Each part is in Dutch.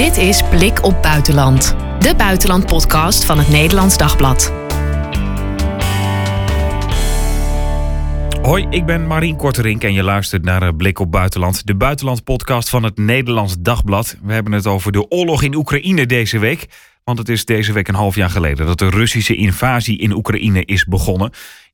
Dit is Blik op Buitenland. De buitenlandpodcast van het Nederlands Dagblad. Hoi, ik ben Marien Korterink en je luistert naar eh, Blik op Buitenland. De buitenlandpodcast van het Nederlands Dagblad. We hebben het over de oorlog in Oekraïne deze week. Want het is deze week een half jaar geleden dat de Russische invasie in Oekraïne is begonnen.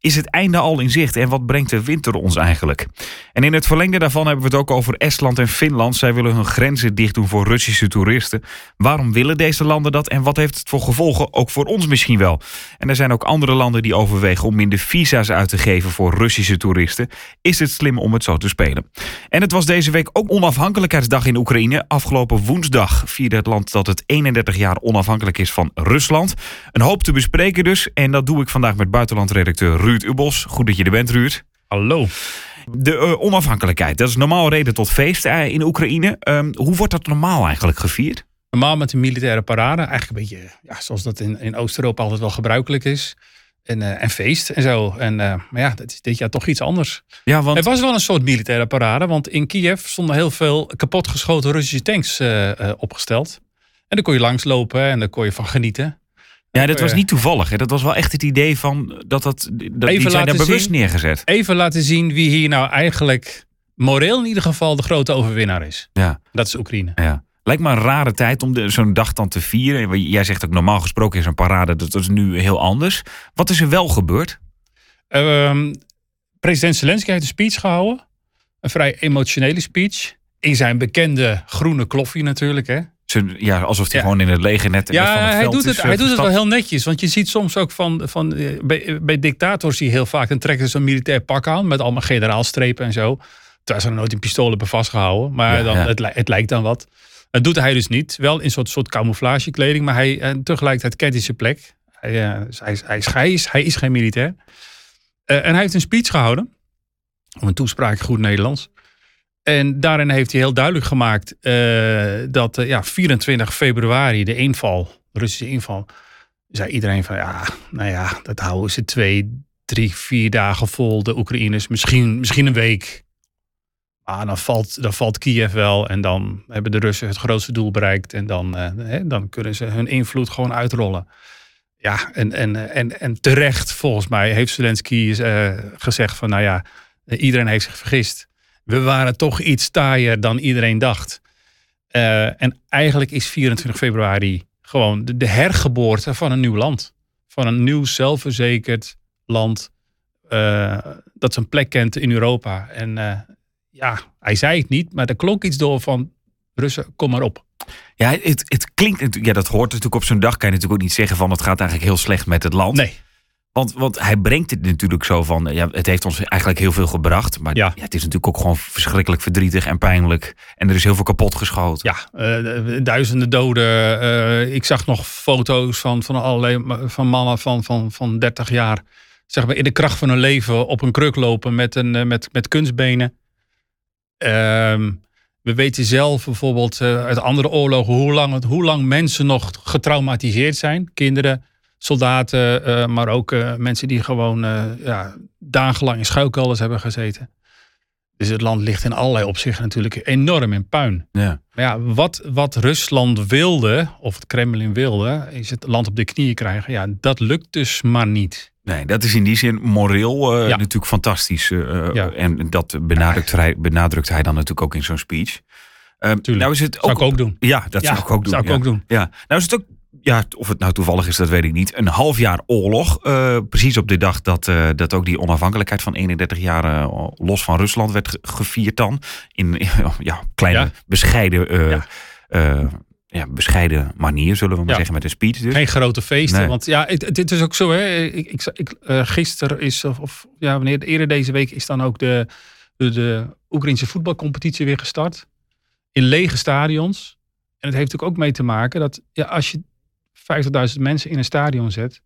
Is het einde al in zicht en wat brengt de winter ons eigenlijk? En in het verlengde daarvan hebben we het ook over Estland en Finland. Zij willen hun grenzen dicht doen voor Russische toeristen. Waarom willen deze landen dat en wat heeft het voor gevolgen? Ook voor ons misschien wel. En er zijn ook andere landen die overwegen om minder visa's uit te geven voor Russische toeristen. Is het slim om het zo te spelen? En het was deze week ook onafhankelijkheidsdag in Oekraïne. Afgelopen woensdag vierde het land dat het 31 jaar onafhankelijk is van Rusland. Een hoop te bespreken dus. En dat doe ik vandaag met buitenlandredacteur Ruud Ubos. Goed dat je er bent, Ruud. Hallo. De uh, onafhankelijkheid, dat is normaal reden tot feest uh, in Oekraïne. Um, hoe wordt dat normaal eigenlijk gevierd? Normaal met een militaire parade. Eigenlijk een beetje ja, zoals dat in, in Oost-Europa altijd wel gebruikelijk is. En, uh, en feest en zo. En, maar ja, dat is dit jaar toch iets anders. Ja, want... Het was wel een soort militaire parade. Want in Kiev stonden heel veel kapotgeschoten Russische tanks opgesteld. En daar kon je langslopen en daar kon je van genieten. Ja, dat was niet toevallig. Hè? Dat was wel echt het idee van dat dat. dat even die zijn daar bewust zien, neergezet. Even laten zien wie hier nou eigenlijk moreel in ieder geval de grote overwinnaar is. Ja. Dat is Oekraïne. Ja. Lijkt me een rare tijd om zo'n dag dan te vieren. Jij zegt ook normaal gesproken is een parade, dat is nu heel anders. Wat is er wel gebeurd? Um, president Zelensky heeft een speech gehouden. Een vrij emotionele speech. In zijn bekende groene kloffie natuurlijk. Hè? Ja, alsof hij ja. gewoon in het leger net ja, van het hij veld doet het, is, hij doet het wel heel netjes. Want je ziet soms ook van, van bij, bij dictators die heel vaak... dan trekken ze een militair pak aan met allemaal generaalstrepen en zo. Terwijl ze er nooit een pistool hebben vastgehouden. Maar Ja, dan, ja. Het, het lijkt dan wat. Dat doet hij dus niet. Wel in een soort, soort camouflagekleding. Maar hij, en tegelijkertijd kent hij zijn plek. Hij, eh, dus hij, is, hij, is, hij, is, hij is geen militair. Eh, en hij heeft een speech gehouden. Om een toespraak goed Nederlands. En daarin heeft hij heel duidelijk gemaakt eh, dat eh, ja, 24 februari, de inval, de Russische inval, zei iedereen van ja, nou ja, dat houden ze twee, drie, vier dagen vol, de Oekraïners, misschien, misschien een week. Maar dan valt, dan valt Kiev wel en dan hebben de Russen het grootste doel bereikt en dan, eh, hè, dan kunnen ze hun invloed gewoon uitrollen. Ja, en, en, en, en terecht volgens mij heeft Zelensky gezegd van nou ja, iedereen heeft zich vergist we waren toch iets taaier dan iedereen dacht. Uh, en eigenlijk is 24 februari gewoon de, de, hergeboorte van een nieuw land. Van een nieuw zelfverzekerd land uh, dat zijn plek kent in Europa. En uh, ja, hij zei het niet, maar er klonk iets door van Russen, kom maar op. Ja, het, het klinkt, ja, dat hoort natuurlijk op zo'n dag. Kan je natuurlijk ook niet zeggen van het gaat eigenlijk heel slecht met het land. Nee. Want, want hij brengt het natuurlijk zo van, ja, het heeft ons eigenlijk heel veel gebracht. Maar ja. Ja, het is natuurlijk ook gewoon verschrikkelijk verdrietig en pijnlijk. En er is heel veel kapot geschoten. Ja, uh, duizenden doden. Uh, ik zag nog foto's van, van allerlei van mannen van, van, van 30 jaar. Zeg maar in de kracht van hun leven op een kruk lopen met, een, uh, met, met kunstbenen. Ehm, we weten zelf bijvoorbeeld uit andere oorlogen hoe lang, het, hoe lang mensen nog getraumatiseerd zijn. Kinderen, soldaten, uh, maar ook uh, mensen die gewoon uh, ja, dagenlang in schuilkelders hebben gezeten. Dus het land ligt in allerlei opzichten natuurlijk enorm in puin. Ja. Maar ja, wat, wat Rusland wilde, of het Kremlin wilde, is het land op de knieën krijgen. Ja, dat lukt dus maar niet. Nee, dat is in die zin moreel ja. natuurlijk fantastisch. Ja. En dat benadrukt, ja. hij, benadrukt hij dan natuurlijk ook in zo'n speech. Um, nou is het ook, zou ik ook doen. Ja, dat zou ik ook doen. Zou ik ook doen. Ja. Nou is het ook ja, of het nou toevallig is, dat weet ik niet. Een half jaar oorlog. Uh, precies op de dag dat, uh, dat ook die onafhankelijkheid van 31 jaar uh, los van Rusland werd gevierd dan. In, ja, kleine, Ja. bescheiden, Ja. ja, bescheiden manier, zullen we maar Ja. zeggen, met een speech dus. Geen grote feesten. Nee. Want ja, het- dit is ook zo. Hè. Ik, ik, ik, eh, gisteren is, of, of ja, wanneer eerder deze week is dan ook de, de, de Oekraïnse voetbalcompetitie weer gestart. In lege stadions. En het heeft natuurlijk ook mee te maken dat ja, als je 50.000 mensen in een stadion zet.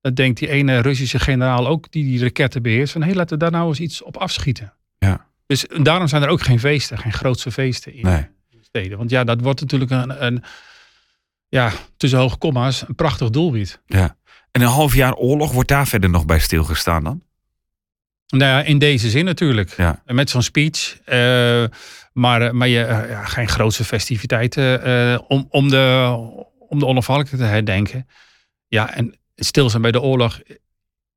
Dan denkt die ene Russische generaal ook die die raketten beheerst. Van hé, laten we daar nou eens iets op afschieten. Ja. Dus daarom zijn er ook geen feesten, geen grootse feesten in Nee. steden. Want ja, dat wordt natuurlijk een, een ja, tussen hoge komma's, een prachtig doelwit. Ja. En een half jaar oorlog, wordt daar verder nog bij stilgestaan dan? Nou ja, in deze zin natuurlijk. Ja. Met zo'n speech. Uh, maar, maar je, ja, geen grootse festiviteiten uh, om, om, de, om de onafhankelijkheid te herdenken. Ja, en stil zijn bij de oorlog.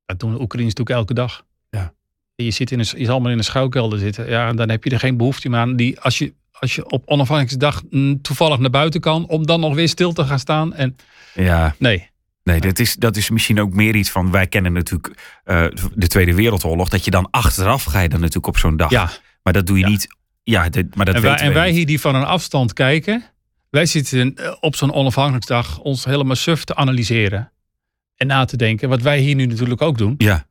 Dat doen de Oekraïners natuurlijk elke dag. Ja. Je, zit in een, je zal maar in een schuilkelder zitten. Ja, dan heb je er geen behoefte meer aan. Die, als, je, als je op onafhankelijkheidsdag toevallig naar buiten kan. Om dan nog weer stil te gaan staan. En, ja. Nee. Nee, dat is, dat is misschien ook meer iets van. Wij kennen natuurlijk uh, de Tweede Wereldoorlog. Dat je dan achteraf ga je dan natuurlijk op zo'n dag. Ja. Maar dat doe je ja. niet. Ja, maar dat en wij, en wij hier die van een afstand kijken. Wij zitten op zo'n onafhankelijkheidsdag ons helemaal suf te analyseren. En na te denken. Wat wij hier nu natuurlijk ook doen. Ja.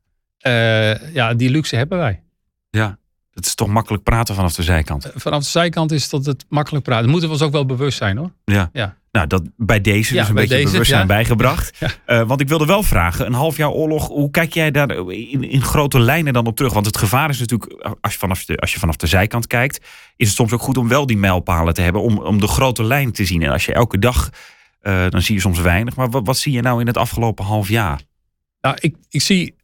Uh, ja, die luxe hebben wij. Ja. Het is toch makkelijk praten vanaf de zijkant. Vanaf de zijkant is dat het makkelijk praten. Dat moeten we ons ook wel bewust zijn hoor. Ja. ja. Nou, dat bij deze ja, dus een beetje deze, bewustzijn ja. bijgebracht. Ja. Uh, want ik wilde wel vragen, een half jaar oorlog, hoe kijk jij daar in, in, grote lijnen dan op terug? Want het gevaar is natuurlijk, als je, vanaf de, als je vanaf de zijkant kijkt, is het soms ook goed om wel die mijlpalen te hebben, om, om de grote lijn te zien. En als je elke dag, uh, dan zie je soms weinig. Maar wat, wat zie je nou in het afgelopen half jaar? Nou, ik, ik zie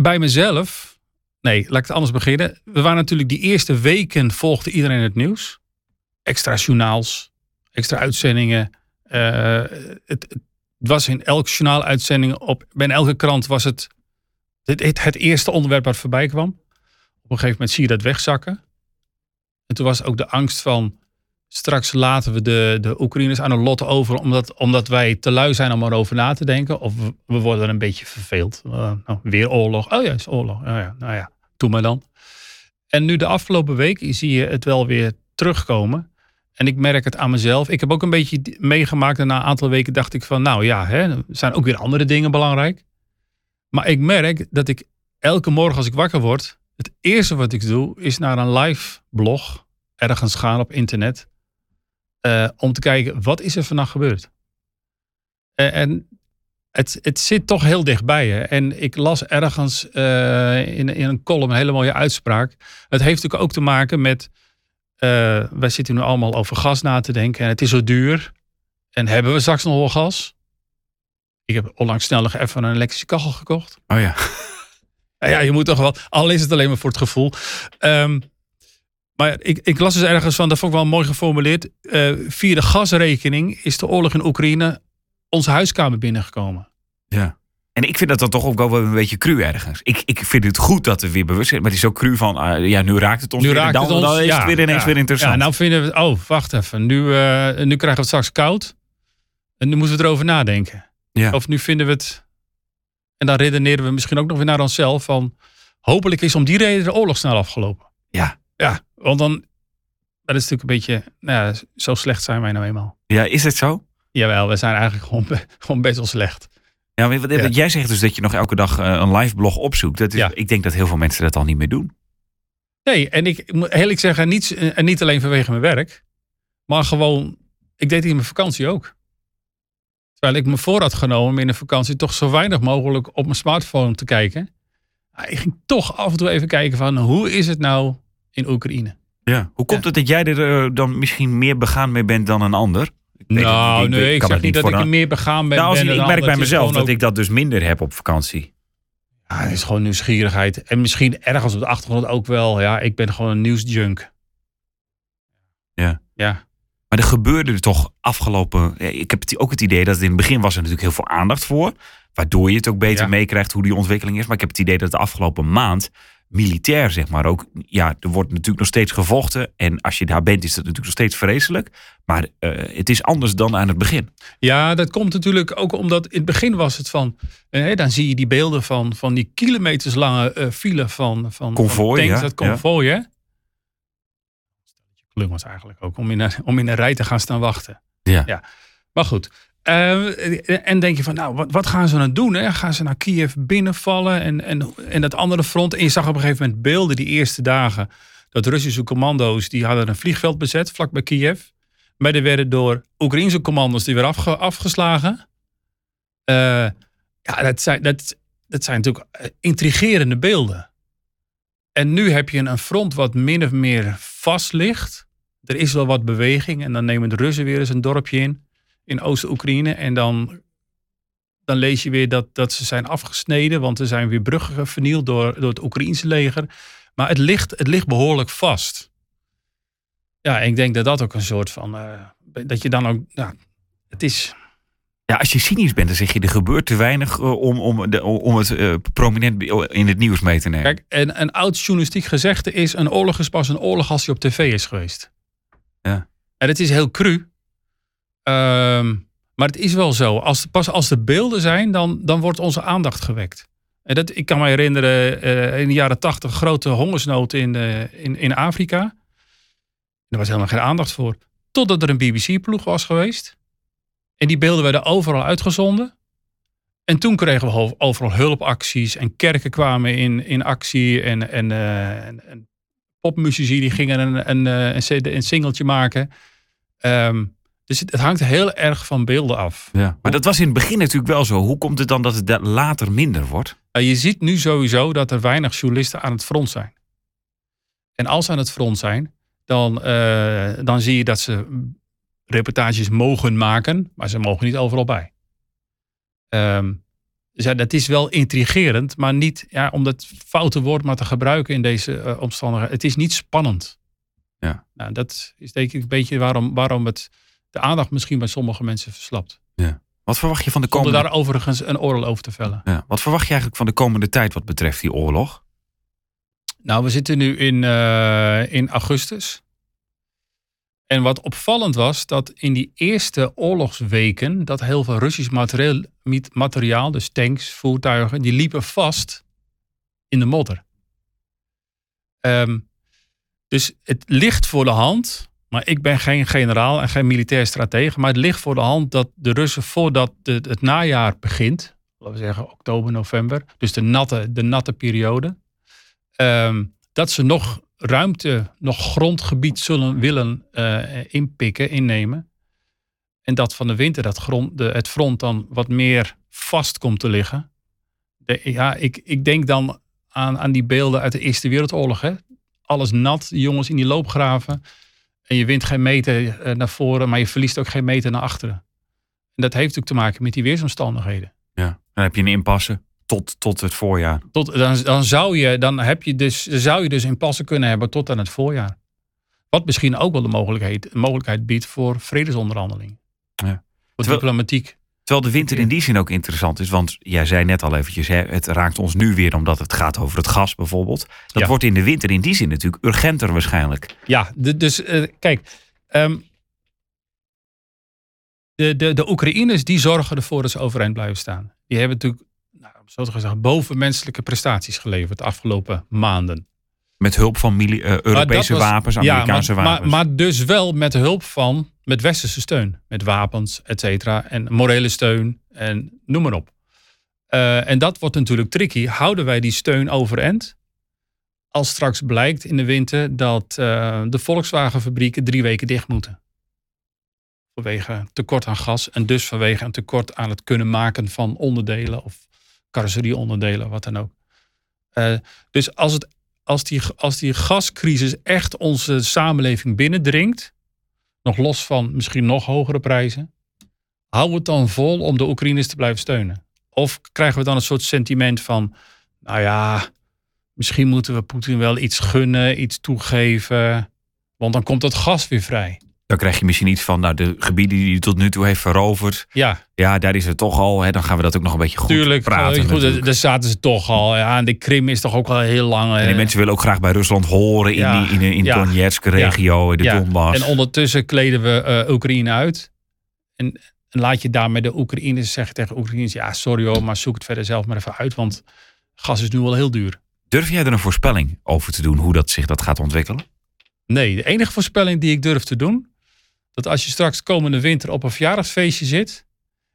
bij mezelf, nee, laat ik het anders beginnen. We waren natuurlijk die eerste weken, volgde iedereen het nieuws. Extra journaals, extra uitzendingen. Uh, het, het, was in elke journaaluitzending, op, bij elke krant was het het, het eerste onderwerp wat voorbij kwam. Op een gegeven moment zie je dat wegzakken. En toen was ook de angst van, straks laten we de, de Oekraïners aan een lot over, omdat, omdat wij te lui zijn om erover na te denken. Of we, worden een beetje verveeld. Uh, nou, weer oorlog. Oh ja, is oorlog. Oh ja, nou ja, doe maar dan. En nu de afgelopen week zie je het wel weer terugkomen. En ik merk het aan mezelf. Ik heb ook een beetje meegemaakt. En na een aantal weken dacht ik van, nou ja, hè, zijn ook weer andere dingen belangrijk. Maar ik merk dat ik elke morgen als ik wakker word, het eerste wat ik doe, is naar een live blog ergens gaan op internet. Uh, om te kijken, wat is er vannacht gebeurd? Uh, en het, het zit toch heel dichtbij je. En ik las ergens uh, in, in een column een hele mooie uitspraak. Het heeft natuurlijk ook te maken met uh, wij zitten nu allemaal over gas na te denken. En het is zo duur. En hebben we straks nog wel gas? Ik heb onlangs snel nog even een elektrische kachel gekocht. Oh ja. ja, je moet toch wel. Al is het alleen maar voor het gevoel. Um, maar ik, ik, las dus ergens van, dat vond ik wel mooi geformuleerd. Uh, via de gasrekening is de oorlog in Oekraïne onze huiskamer binnengekomen. Ja. En ik vind dat dan toch ook wel een beetje cru ergens. Ik, ik vind het goed dat we weer bewust zijn. Maar het is ook cru van, uh, ja, nu raakt het ons nu weer. Raakt dan, het ons, dan is ja, het weer ineens ja. weer interessant. Ja, nou vinden we, oh, wacht even. Nu, uh, nu krijgen we het straks koud. En nu moeten we erover nadenken. Ja. Of nu vinden we het... En dan redeneren we misschien ook nog weer naar onszelf van... Hopelijk is om die reden de oorlog snel afgelopen. Ja. Ja, want dan... Dat is natuurlijk een beetje... Nou ja, zo slecht zijn wij nou eenmaal. Ja, is het zo? Jawel, we zijn eigenlijk gewoon, gewoon best wel slecht. Ja, wat, jij zegt dus dat je nog elke dag uh, een live blog opzoekt. Dat is. Ik denk dat heel veel mensen dat al niet meer doen. Nee, en ik moet eerlijk zeggen, niet, en niet alleen vanwege mijn werk, maar gewoon, ik deed het in mijn vakantie ook. Terwijl ik me voor had genomen om in de vakantie toch zo weinig mogelijk op mijn smartphone te kijken. Ik ging toch af en toe even kijken van hoe is het nou in Oekraïne? Ja. Hoe komt ja. het dat jij er uh, dan misschien meer begaan mee bent dan een ander? Nou, ik, nee, ik zeg niet dat ik er meer begaan ben. Nou, als ben ik merk bij mezelf dat ook... ik dat dus minder heb op vakantie. Ja, het is gewoon nieuwsgierigheid. En misschien ergens op de achtergrond ook wel. Ja, ik ben gewoon een nieuwsjunk. Ja. Ja. Maar er gebeurde er toch afgelopen... Ik heb ook het idee dat het in het begin was er natuurlijk heel veel aandacht voor. Waardoor je het ook beter Ja. meekrijgt hoe die ontwikkeling is. Maar ik heb het idee dat de afgelopen maand militair, zeg maar, ook... Ja, er wordt natuurlijk nog steeds gevochten. En als je daar bent, is dat natuurlijk nog steeds vreselijk. Maar eh, het is anders dan aan het begin. Ja, dat komt natuurlijk ook omdat in het begin was het van... eh, dan zie je die beelden van, van die kilometerslange eh file van, van, Convoy, van tanks, ja, dat hè? Klungels eigenlijk ook, om in, een, om in een rij te gaan staan wachten. Ja. Ja. Maar goed. Eh, en denk je van, nou, wat, wat gaan ze dan doen? Hè? Gaan ze naar Kiev binnenvallen en, en, dat andere front? En je zag op een gegeven moment beelden die eerste dagen... dat Russische commando's, die hadden een vliegveld bezet vlak bij Kiev. Maar die werden door Oekraïnse commando's die weer afge, afgeslagen. Uh, ja, dat zijn, dat, dat zijn natuurlijk intrigerende beelden. En nu heb je een front wat min of meer vast ligt. Er is wel wat beweging en dan nemen de Russen weer eens een dorpje in in Oost-Oekraïne. En dan dan lees je weer dat, dat ze zijn afgesneden, want er zijn weer bruggen vernield door, door het Oekraïense leger. Maar het ligt, het ligt behoorlijk vast. Ja, ik denk dat dat ook een soort van. Uh, dat je dan ook. Ja, het is. Ja, als je cynisch bent, dan zeg je er gebeurt te weinig uh, om, om, de, om het uh, prominent in het nieuws mee te nemen. Kijk, en een oud journalistiek gezegde is: een oorlog is pas een oorlog als hij op tv is geweest. Ja. En het is heel cru. Ehm, maar het is wel zo. Als, pas als er beelden zijn, dan, dan wordt onze aandacht gewekt. En dat, ik kan me herinneren, uh, in de jaren tachtig grote hongersnood in, uh, in, in Afrika. Er was helemaal geen aandacht voor. Totdat er een BBC-ploeg was geweest. En die beelden werden overal uitgezonden. En toen kregen we overal hulpacties. En kerken kwamen in, in actie. En, en, uh, en popmuzici die gingen een, een, een, een singeltje maken. Um, dus het, het, hangt heel erg van beelden af. Ja. Maar dat was in het begin natuurlijk wel zo. Hoe komt het dan dat het later minder wordt? Je ziet nu sowieso dat er weinig journalisten aan het front zijn. En als ze aan het front zijn, dan, uh, dan zie je dat ze reportages mogen maken, maar ze mogen niet overal bij. Um, dus ja, dat is wel intrigerend, maar niet ja, om dat foute woord maar te gebruiken in deze uh, omstandigheden. Het is niet spannend. Ja. Nou, dat is denk ik een beetje waarom, waarom het de aandacht misschien bij sommige mensen verslapt. Ja. Wat verwacht je van de komende... Zonder daar overigens een oordeel over te vellen. Ja. Wat verwacht je eigenlijk van de komende tijd wat betreft die oorlog? Nou, we zitten nu in, uh, in augustus. En wat opvallend was, dat in die eerste oorlogsweken... dat heel veel Russisch materiaal, materiaal dus tanks, voertuigen... die liepen vast in de modder. Um, dus het ligt voor de hand maar ik ben geen generaal en geen militair stratege. Maar het ligt voor de hand dat de Russen voordat het, het najaar begint, laten we zeggen oktober, november, dus de natte, de natte periode, um, dat ze nog ruimte, nog grondgebied zullen willen uh, inpikken, innemen. En dat van de winter dat grond, de, het front dan wat meer vast komt te liggen. De, ja, ik, ik denk dan aan, aan die beelden uit de Eerste Wereldoorlog. Hè? Alles nat, jongens in die loopgraven. En je wint geen meter eh, naar voren, maar je verliest ook geen meter naar achteren. En dat heeft ook te maken met die weersomstandigheden. Ja, dan heb je een impasse tot, tot het voorjaar. Tot, dan, dan, zou je, dan heb je dus, zou je dus impasse kunnen hebben tot aan het voorjaar. Wat misschien ook wel de mogelijkheid, mogelijkheid biedt voor vredesonderhandelingen. Ja. Voor diplomatiek. Terwijl de winter in die zin ook interessant is. Want jij zei net al eventjes, hè, het raakt ons nu weer omdat het gaat over het gas bijvoorbeeld. Dat wordt in de winter in die zin natuurlijk urgenter waarschijnlijk. Ja, dus uh, kijk. Um, de, de, de Oekraïners die zorgen ervoor dat ze overeind blijven staan. Die hebben natuurlijk, nou, zo te zeggen, bovenmenselijke prestaties geleverd de afgelopen maanden. Met hulp van uh, Europese was, wapens, Amerikaanse ja, maar, wapens. Maar, maar dus wel met hulp van met westerse steun. Met wapens, et cetera. En morele steun en noem maar op. Uh, en dat wordt natuurlijk tricky. Houden wij die steun overeind? Als straks blijkt in de winter dat uh, de Volkswagenfabrieken drie weken dicht moeten. Vanwege tekort aan gas en dus vanwege een tekort aan het kunnen maken van onderdelen of carrosserieonderdelen, wat dan ook. Uh, dus als, het, als, die, als die gascrisis echt onze samenleving binnendringt, nog los van misschien nog hogere prijzen. Hou het dan vol om de Oekraïners te blijven steunen? Of krijgen we dan een soort sentiment van, nou ja, misschien moeten we Poetin wel iets gunnen, iets toegeven, want dan komt dat gas weer vrij. Dan krijg je misschien iets van, nou, de gebieden die hij tot nu toe heeft veroverd. Ja. Ja, daar is het toch al. Hè, dan gaan we dat ook nog een beetje goed Tuurlijk, praten. Goed, daar zaten ze toch al. Ja, en de Krim is toch ook al heel lang. En die mensen willen ook graag bij Rusland horen in, Ja. die, in, in de Ja. Donetsk-regio, in de Ja. Donbass. En ondertussen kleden we eh, Oekraïne uit. En, en laat je daarmee de Oekraïners zeggen tegen Oekraïners... ja, sorry hoor, maar zoek het verder zelf maar even uit. Want gas is nu wel heel duur. Durf jij er een voorspelling over te doen hoe dat zich dat gaat ontwikkelen? Nee, de enige voorspelling die ik durf te doen... dat als je straks komende winter op een verjaardagsfeestje zit...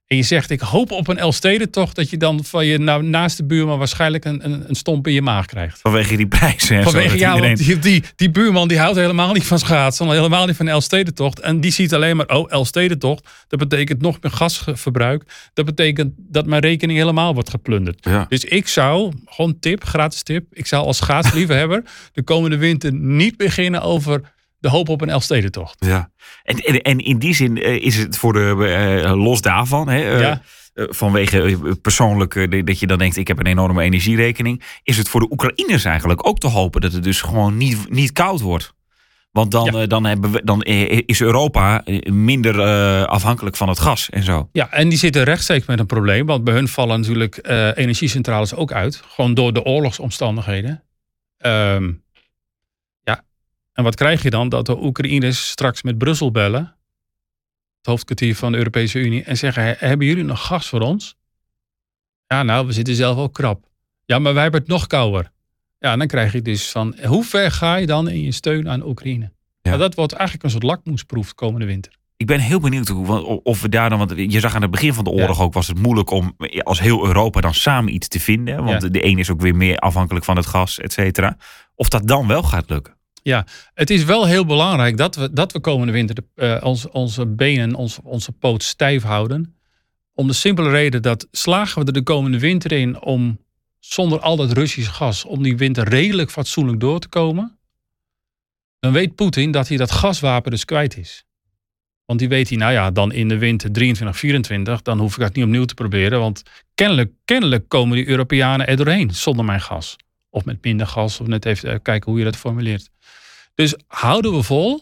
en je zegt ik hoop op een Elfstedentocht... dat je dan van je nou, naaste buurman waarschijnlijk een, een, een stomp in je maag krijgt. Vanwege die prijzen. en zo, Vanwege, dat ja, iedereen- want die, die, die buurman die houdt helemaal niet van schaatsen. Helemaal niet van Elfstedentocht. En die ziet alleen maar, oh, Elfstedentocht. Dat betekent nog meer gasverbruik. Dat betekent dat mijn rekening helemaal wordt geplunderd. Ja. Dus ik zou, gewoon tip, gratis tip. Ik zou als schaatsliefhebber de komende winter niet beginnen over de hoop op een Elfstedentocht. Ja. En, en, en in die zin eh, is het voor de, eh, los daarvan, hè, eh, Ja. vanwege persoonlijk dat je dan denkt: ik heb een enorme energierekening. Is het voor de Oekraïners eigenlijk ook te hopen dat het dus gewoon niet, niet koud wordt? Want dan, Ja. dan, hebben we, dan is Europa minder afhankelijk van het gas en zo. Ja, en die zitten rechtstreeks met een probleem. Want bij hun vallen natuurlijk energiecentrales ook uit. Gewoon door de oorlogsomstandigheden. Ehm, en wat krijg je dan? Dat de Oekraïners straks met Brussel bellen. Het hoofdkwartier van de Europese Unie. En zeggen, "He- hebben jullie nog gas voor ons? Ja, nou, we zitten zelf ook krap. Ja, maar wij hebben het nog kouder. Ja, dan krijg je dus van, hoe ver ga je dan in je steun aan Oekraïne? Ja. Nou, dat wordt eigenlijk een soort lakmoesproef komende winter. Ik ben heel benieuwd hoe, of we daar dan. Want je zag aan het begin van de oorlog ook was het moeilijk om eh, als heel Europa dan samen iets te vinden. Want Ja. de een is ook weer meer afhankelijk van het gas, et cetera. Of dat dan wel gaat lukken. Het is wel heel belangrijk dat we, dat we komende winter de, eh, onze benen, ons, onze poot stijf houden. Om de simpele reden dat slagen we er de komende winter in om zonder al dat Russisch gas, om die winter redelijk fatsoenlijk door te komen. Dan weet Poetin dat hij dat gaswapen dus kwijt is. Want die weet hij, nou ja, dan in de winter 23, 24, dan hoef ik dat niet opnieuw te proberen. Want kennelijk, kennelijk komen die Europeanen er doorheen zonder mijn gas. Of met minder gas, of net even eh, kijken hoe je dat formuleert. Dus houden we vol,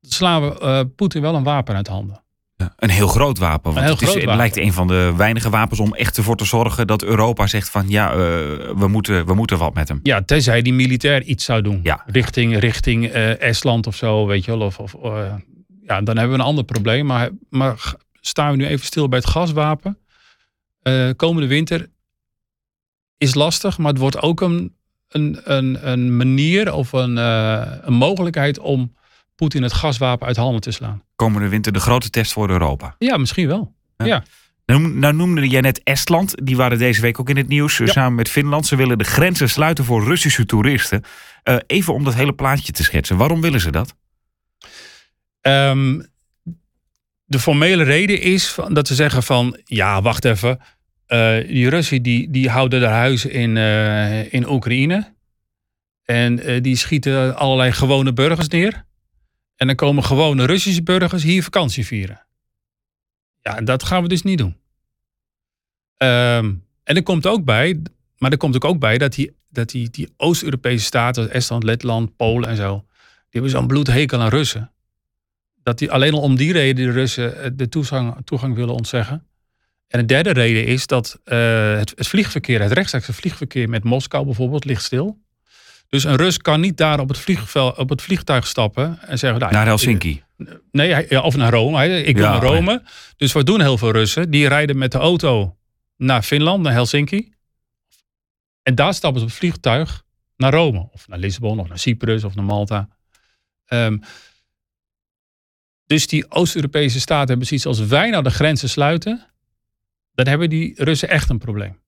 slaan we eh, Poetin wel een wapen uit handen. Ja, Een heel groot wapen. Want het, is, het lijkt een van de weinige wapens om echt ervoor te zorgen dat Europa zegt van ja, eh, we, moeten, we moeten wat met hem. Ja, tenzij die militair iets zou doen. Ja. Richting, richting Estland of zo, weet je wel. Of, of, ja, dan hebben we een ander probleem. Maar, maar staan we nu even stil bij het gaswapen. Komende winter is lastig, maar het wordt ook een, een, een, een manier of een, eh, een mogelijkheid om Poetin het gaswapen uit handen te slaan. Komende winter de grote test voor Europa. Ja, misschien wel. Nou, nou noemde jij net Estland. Die waren deze week ook in het nieuws. eh, Ja. Samen met Finland. Ze willen de grenzen sluiten voor Russische toeristen. Eh, even om dat hele plaatje te schetsen. Waarom willen ze dat? Ehm, de formele reden is van, dat ze zeggen van, ja, wacht even. Eh, die Russen die, die houden daar huizen in, eh, in Oekraïne. En eh, die schieten allerlei gewone burgers neer. En dan komen gewone Russische burgers hier vakantie vieren. Ja, dat gaan we dus niet doen. Ehm, en er komt ook bij, maar er komt ook bij dat die, dat die, die Oost-Europese staten, Estland, Letland, Polen en zo, die hebben zo'n bloedhekel aan Russen dat die alleen al om die reden de Russen de toegang, toegang willen ontzeggen. En de derde reden is dat eh, het, het vliegverkeer, het rechtstreekse vliegverkeer met Moskou bijvoorbeeld, ligt stil. Dus een Rus kan niet daar op het, vliegveld, op het vliegtuig stappen en zeggen... Nou, Naar Helsinki. Nee, of naar Rome. Ik wil Ja, naar Rome. Dus wat doen heel veel Russen? Die rijden met de auto naar Finland, naar Helsinki. En daar stappen ze op het vliegtuig naar Rome. Of naar Lissabon, of naar Cyprus, of naar Malta. Ehm, dus die Oost-Europese staten hebben zoiets als wij nou de grenzen sluiten. Dan hebben die Russen echt een probleem.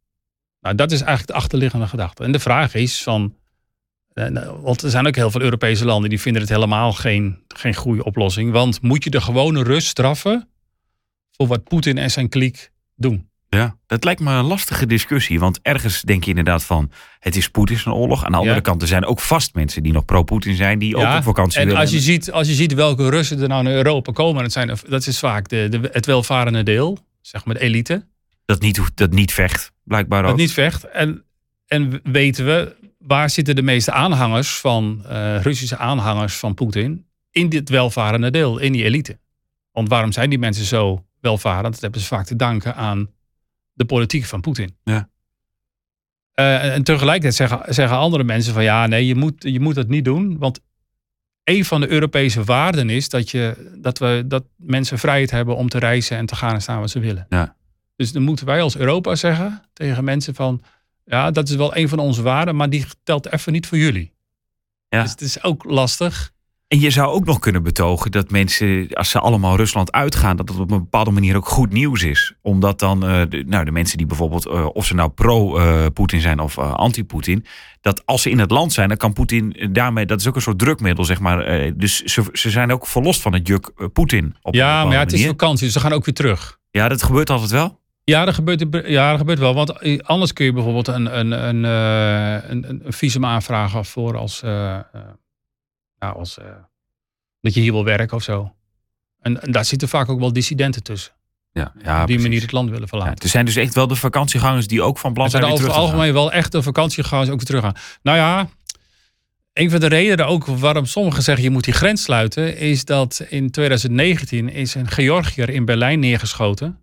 Nou, dat is eigenlijk de achterliggende gedachte. En de vraag is van... eh, nou, Want er zijn ook heel veel Europese landen die vinden het helemaal geen, geen goede oplossing. Want moet je de gewone Rus straffen voor wat Poetin en zijn kliek doen? Ja, dat lijkt me een lastige discussie. Want ergens denk je inderdaad van... het is Poetin zijn oorlog. Aan de andere Ja. kant, er zijn ook vast mensen die nog pro-Poetin zijn... die ook op vakantie en willen. als je, ziet, als je ziet welke Russen er nou naar Europa komen, dat, zijn, dat is vaak de, de, het welvarende deel, zeg maar de elite, dat, niet, dat niet vecht, blijkbaar ook. dat niet vecht. En, en weten we, waar zitten de meeste aanhangers van, eh, Russische aanhangers van Poetin? In dit welvarende deel, in die elite. Want waarom zijn die mensen zo welvarend? Dat hebben ze vaak te danken aan de politiek van Poetin. Ja. Eh, en tegelijkertijd zeggen, zeggen andere mensen van ja, nee, je moet, je moet dat niet doen. Want een van de Europese waarden is dat, je, dat, we, dat mensen vrijheid hebben om te reizen en te gaan en staan waar ze willen. Ja. Dus dan moeten wij als Europa zeggen tegen mensen van ja, dat is wel een van onze waarden, maar die telt even niet voor jullie. Ja. Dus het is ook lastig. En je zou ook nog kunnen betogen dat mensen, als ze allemaal Rusland uitgaan, dat het op een bepaalde manier ook goed nieuws is. Omdat dan eh, de, nou, de mensen die bijvoorbeeld, eh, of ze nou pro-Poetin zijn of eh, anti-Poetin, dat als ze in het land zijn, dan kan Poetin daarmee, dat is ook een soort drukmiddel, zeg maar. dus ze, ze zijn ook verlost van het juk Poetin. Op Ja, maar ja, het is vakantie, dus ze gaan ook weer terug. Ja, dat gebeurt altijd wel. Ja, dat gebeurt, ja, dat gebeurt wel. Want eh, anders kun je bijvoorbeeld een, een, een, eh, een, een visum aanvragen voor als, eh, nou, als dat je hier wil werken of zo. En, en daar zitten vaak ook wel dissidenten tussen. Ja, ja, op die manier het land willen Ja, verlaten. er zijn dus echt wel de vakantiegangers die ook van plan Er zijn zijn weer over het terug gaan. algemeen wel echte vakantiegangers ook weer teruggaan. Nou ja, een van de redenen ook waarom sommigen zeggen je moet die grens sluiten, is dat in 2019 is een Georgiër in Berlijn neergeschoten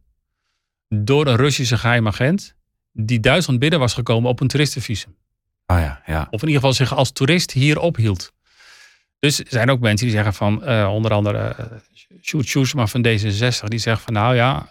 door een Russische geheimagent die Duitsland binnen was gekomen op een toeristenvisum. Ah ja, ja. Of in ieder geval zich als toerist hier ophield. Dus er zijn ook mensen die zeggen van, eh, onder andere uh, Sjoerd Sjoersma van D66, die zegt van nou ja,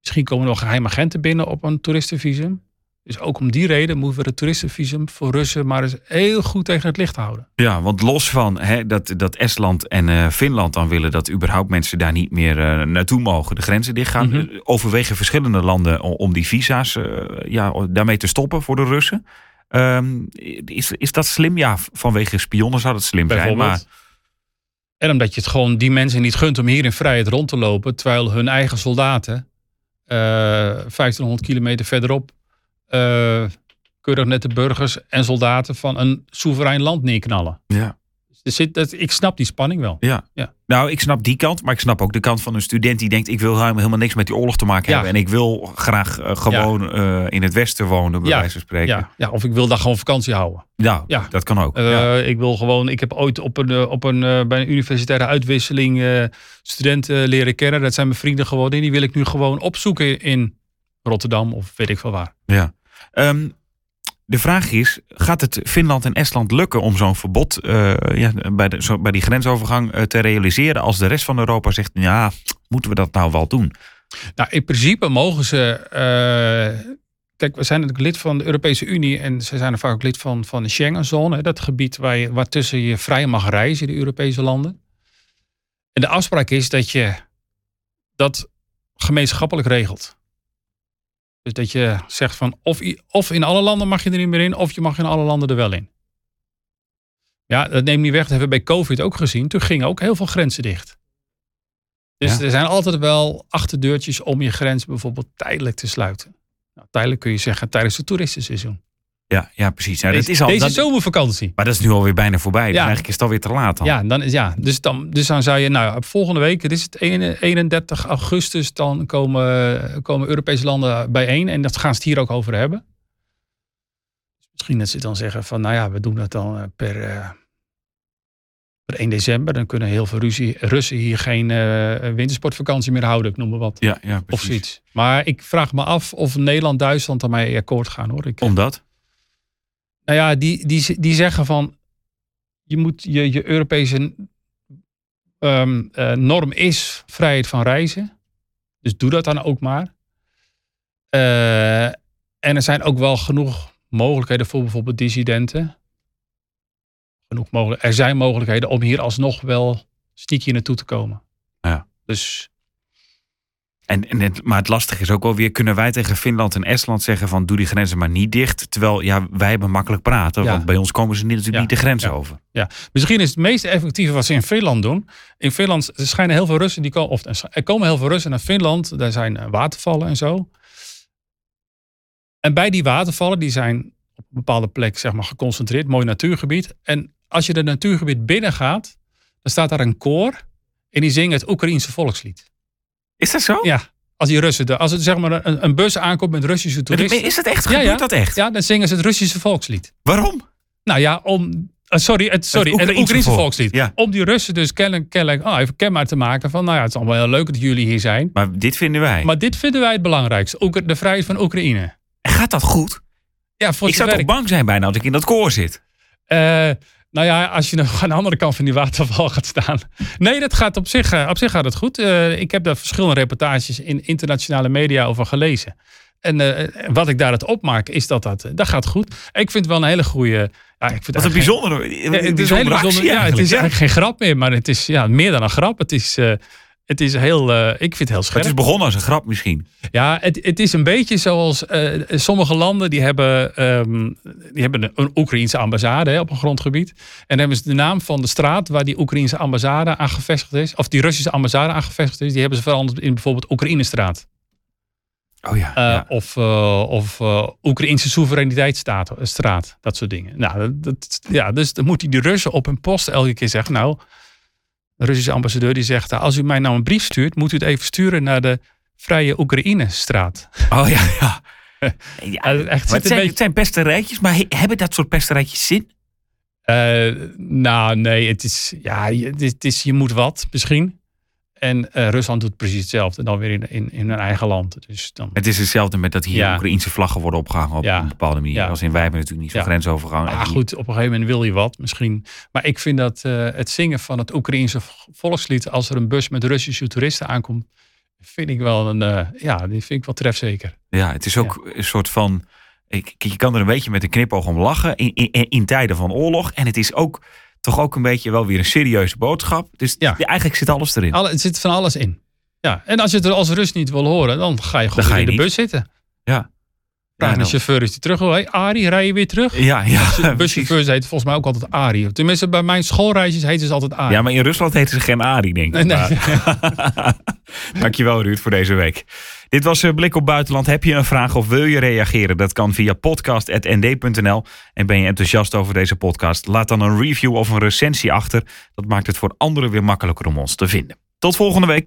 misschien komen er nog geheime agenten binnen op een toeristenvisum. Dus ook om die reden moeten we het toeristenvisum voor Russen maar eens heel goed tegen het licht houden. Ja, want los van hè, dat, dat Estland en eh, Finland dan willen dat überhaupt mensen daar niet meer eh, naartoe mogen, de grenzen dichtgaan, eh, overwegen verschillende landen om die visa's ja, daarmee te stoppen voor de Russen. Ehm, is, is dat slim? Ja, vanwege spionnen zou dat slim zijn. Maar En omdat je het gewoon die mensen niet gunt om hier in vrijheid rond te lopen, terwijl hun eigen soldaten eh 1500 kilometer verderop eh, keurig nette burgers en soldaten van een soeverein land neerknallen. ja. Zit, dat, ik snap die spanning wel. Ja. Ja. Nou, ik snap die kant, maar ik snap ook de kant van een student die denkt: ik wil helemaal niks met die oorlog te maken Ja. hebben. En ik wil graag eh, gewoon eh, in het Westen wonen, bij Ja. wijze van spreken. Ja, ja, of ik wil daar gewoon vakantie houden. Nou, Ja. dat kan ook. Ja. Ik wil gewoon, ik heb ooit op een, op een, bij een universitaire uitwisseling studenten leren kennen. Dat zijn mijn vrienden geworden. En die wil ik nu gewoon opzoeken in Rotterdam of weet ik veel waar. Ja. Ehm, de vraag is: gaat het Finland en Estland lukken om zo'n verbod eh, ja, bij, de, bij die grensovergang eh, te realiseren als de rest van Europa zegt: ja, moeten we dat nou wel doen? Nou, in principe mogen ze. eh, kijk, we zijn natuurlijk lid van de Europese Unie en ze zijn er vaak ook lid van, van de Schengenzone. Dat gebied waar je, waartussen je vrij mag reizen, de Europese landen. En de afspraak is dat je dat gemeenschappelijk regelt. Dus dat je zegt van of, of in alle landen mag je er niet meer in, of je mag in alle landen er wel in. Ja, dat neemt niet weg. Dat hebben we bij COVID ook gezien. Toen gingen ook heel veel grenzen dicht. Dus Ja. er zijn altijd wel achterdeurtjes om je grens bijvoorbeeld tijdelijk te sluiten. Nou, tijdelijk kun je zeggen tijdens het toeristenseizoen. Ja, ja precies. Ja, dat deze is al, deze zomervakantie. maar dat is nu alweer bijna voorbij. Dus eigenlijk is het alweer te laat dan. Ja, dan, is- ja dus, dan, dus dan zou je, nou, volgende week, het is het 31 augustus, dan komen, komen Europese landen bijeen. En dat gaan ze het hier ook over hebben. Misschien dat ze dan zeggen van, nou ja, we doen dat dan eh, per, eh, per 1 december. Dan kunnen heel veel Ruzie, Russen hier geen eh, wintersportvakantie meer houden, ik noem maar wat. ja, ja Of zoiets. Maar ik vraag me af of Nederland, Duitsland daarmee akkoord gaan hoor. Ik, Omdat? Nou ja, die, die, die zeggen van je moet je, je Europese ehm, eh, norm is vrijheid van reizen. Dus doe dat dan ook maar. Eh, en er zijn ook wel genoeg mogelijkheden voor bijvoorbeeld dissidenten. Genoeg mogelijk, er zijn mogelijkheden om hier alsnog wel sneaky naartoe te komen. Ja. Dus En, en het, maar het lastige is ook wel weer, kunnen wij tegen Finland en Estland zeggen van doe die grenzen maar niet dicht. Terwijl ja, wij hebben makkelijk praten, Ja. want bij ons komen ze niet, natuurlijk Ja. niet de grens Ja. over. Misschien is het meest effectieve wat ze in Finland doen. In Finland er schijnen heel veel Russen die komen, of er komen heel veel Russen naar Finland. Daar zijn eh, watervallen en zo. En bij die watervallen, die zijn op een bepaalde plek zeg maar, geconcentreerd, mooi natuurgebied. En als je het natuurgebied binnen gaat, dan staat daar een koor en die zingen het Oekraïense volkslied. Is dat zo? Ja, als die Russen, de- als het zeg maar een, een bus aankomt met Russische toeristen, Is dat echt? Gebeurt ja. dat echt? ja, dan zingen ze het Russische volkslied. Waarom? Nou ja, om. eh, sorry, het, sorry, het Oekraïense Oekraïnse volk. volkslied. Ja. Om die Russen dus kennelijk, kennelijk oh, even kenbaar te maken van, nou ja, het is allemaal heel leuk dat jullie hier zijn. Maar dit vinden wij. Maar dit vinden wij het belangrijkste. Oekra- de vrijheid van Oekraïne. En gaat dat goed? Ja, voor ik zou toch bang zijn bijna als ik in dat koor zit. Eh, nou ja, als je nou aan de andere kant van die waterval gaat staan. Nee, dat gaat op zich, eh, op zich gaat het goed. Eh, ik heb daar verschillende reportages in internationale media over gelezen. En eh, wat ik daaruit opmaak is dat dat, dat gaat goed. Ik vind het wel een hele goede... Ja, ik vind Wat een bijzondere, Ja, het is een. Ja, het is eigenlijk geen grap meer, maar het is ja, meer dan een grap. Het is, het is heel, eh, ik vind het heel scherp. Het is begonnen als een grap misschien. Ja, het, het is een beetje zoals eh, sommige landen die hebben, ehm, die hebben een, een Oekraïense ambassade hè, op een grondgebied. En dan hebben ze de naam van de straat waar die Oekraïense ambassade aan gevestigd is, of die Russische ambassade aan gevestigd is, die hebben ze veranderd in bijvoorbeeld Oekraïnestraat. Oh ja. Eh. Of, eh, of eh, Oekraïnse soevereiniteitsstraat, straat, dat soort dingen. Nou, dat, dat- ja, dus dan moet hij die Russen op hun post elke keer zeggen, nou, de Russische ambassadeur die zegt, als u mij nou een brief stuurt, moet u het even sturen naar de Vrije Oekraïne-straat. Oh ja, ja. echt, het, een zijn, beetje- het zijn pesterijtjes, maar he- hebben dat soort pesterijtjes zin? Eh, nou, nee, het is, ja, je, het is, het is- je moet wat misschien. En eh, Rusland doet precies hetzelfde, dan weer in, in, in hun eigen land. Dus dan, Het is hetzelfde met dat hier Ja. Oekraïnse vlaggen worden opgehangen op Ja. een bepaalde manier. Ja. Als in wij hebben natuurlijk niet zo'n Ja. grensovergang. maar goed, op een gegeven moment wil je wat misschien. Maar ik vind dat eh, het zingen van het Oekraïense volkslied... als er een bus met Russische toeristen aankomt... vind ik wel een, eh, ja, die vind ik wel trefzeker. Ja, het is ook een soort van. ik- Je kan er een beetje met een knipoog om lachen in, in, in tijden van oorlog. En het is ook toch ook een beetje wel weer een serieuze boodschap. Dus Ja. eigenlijk zit alles erin. Alle, het zit van alles in. Ja, en als je het er als Rus niet wil horen, dan ga je gewoon ga je in de niet. bus zitten. Ja. Vraag Ja, de chauffeur, is hij terug? Hé, Arie, rij je weer terug? Ja, ja. De precies. buschauffeurs heten volgens mij ook altijd Arie. Tenminste, bij mijn schoolreisjes heten ze altijd Arie. Ja, maar in Rusland heten ze geen Ari, denk ik. Nee, nee. Dankjewel, Ruud, voor deze week. Dit was eh, Blik op Buitenland. Heb je een vraag of wil je reageren? Dat kan via podcast.nd.nl. En ben je enthousiast over deze podcast? Laat dan een review of een recensie achter. Dat maakt het voor anderen weer makkelijker om ons te vinden. Tot volgende week.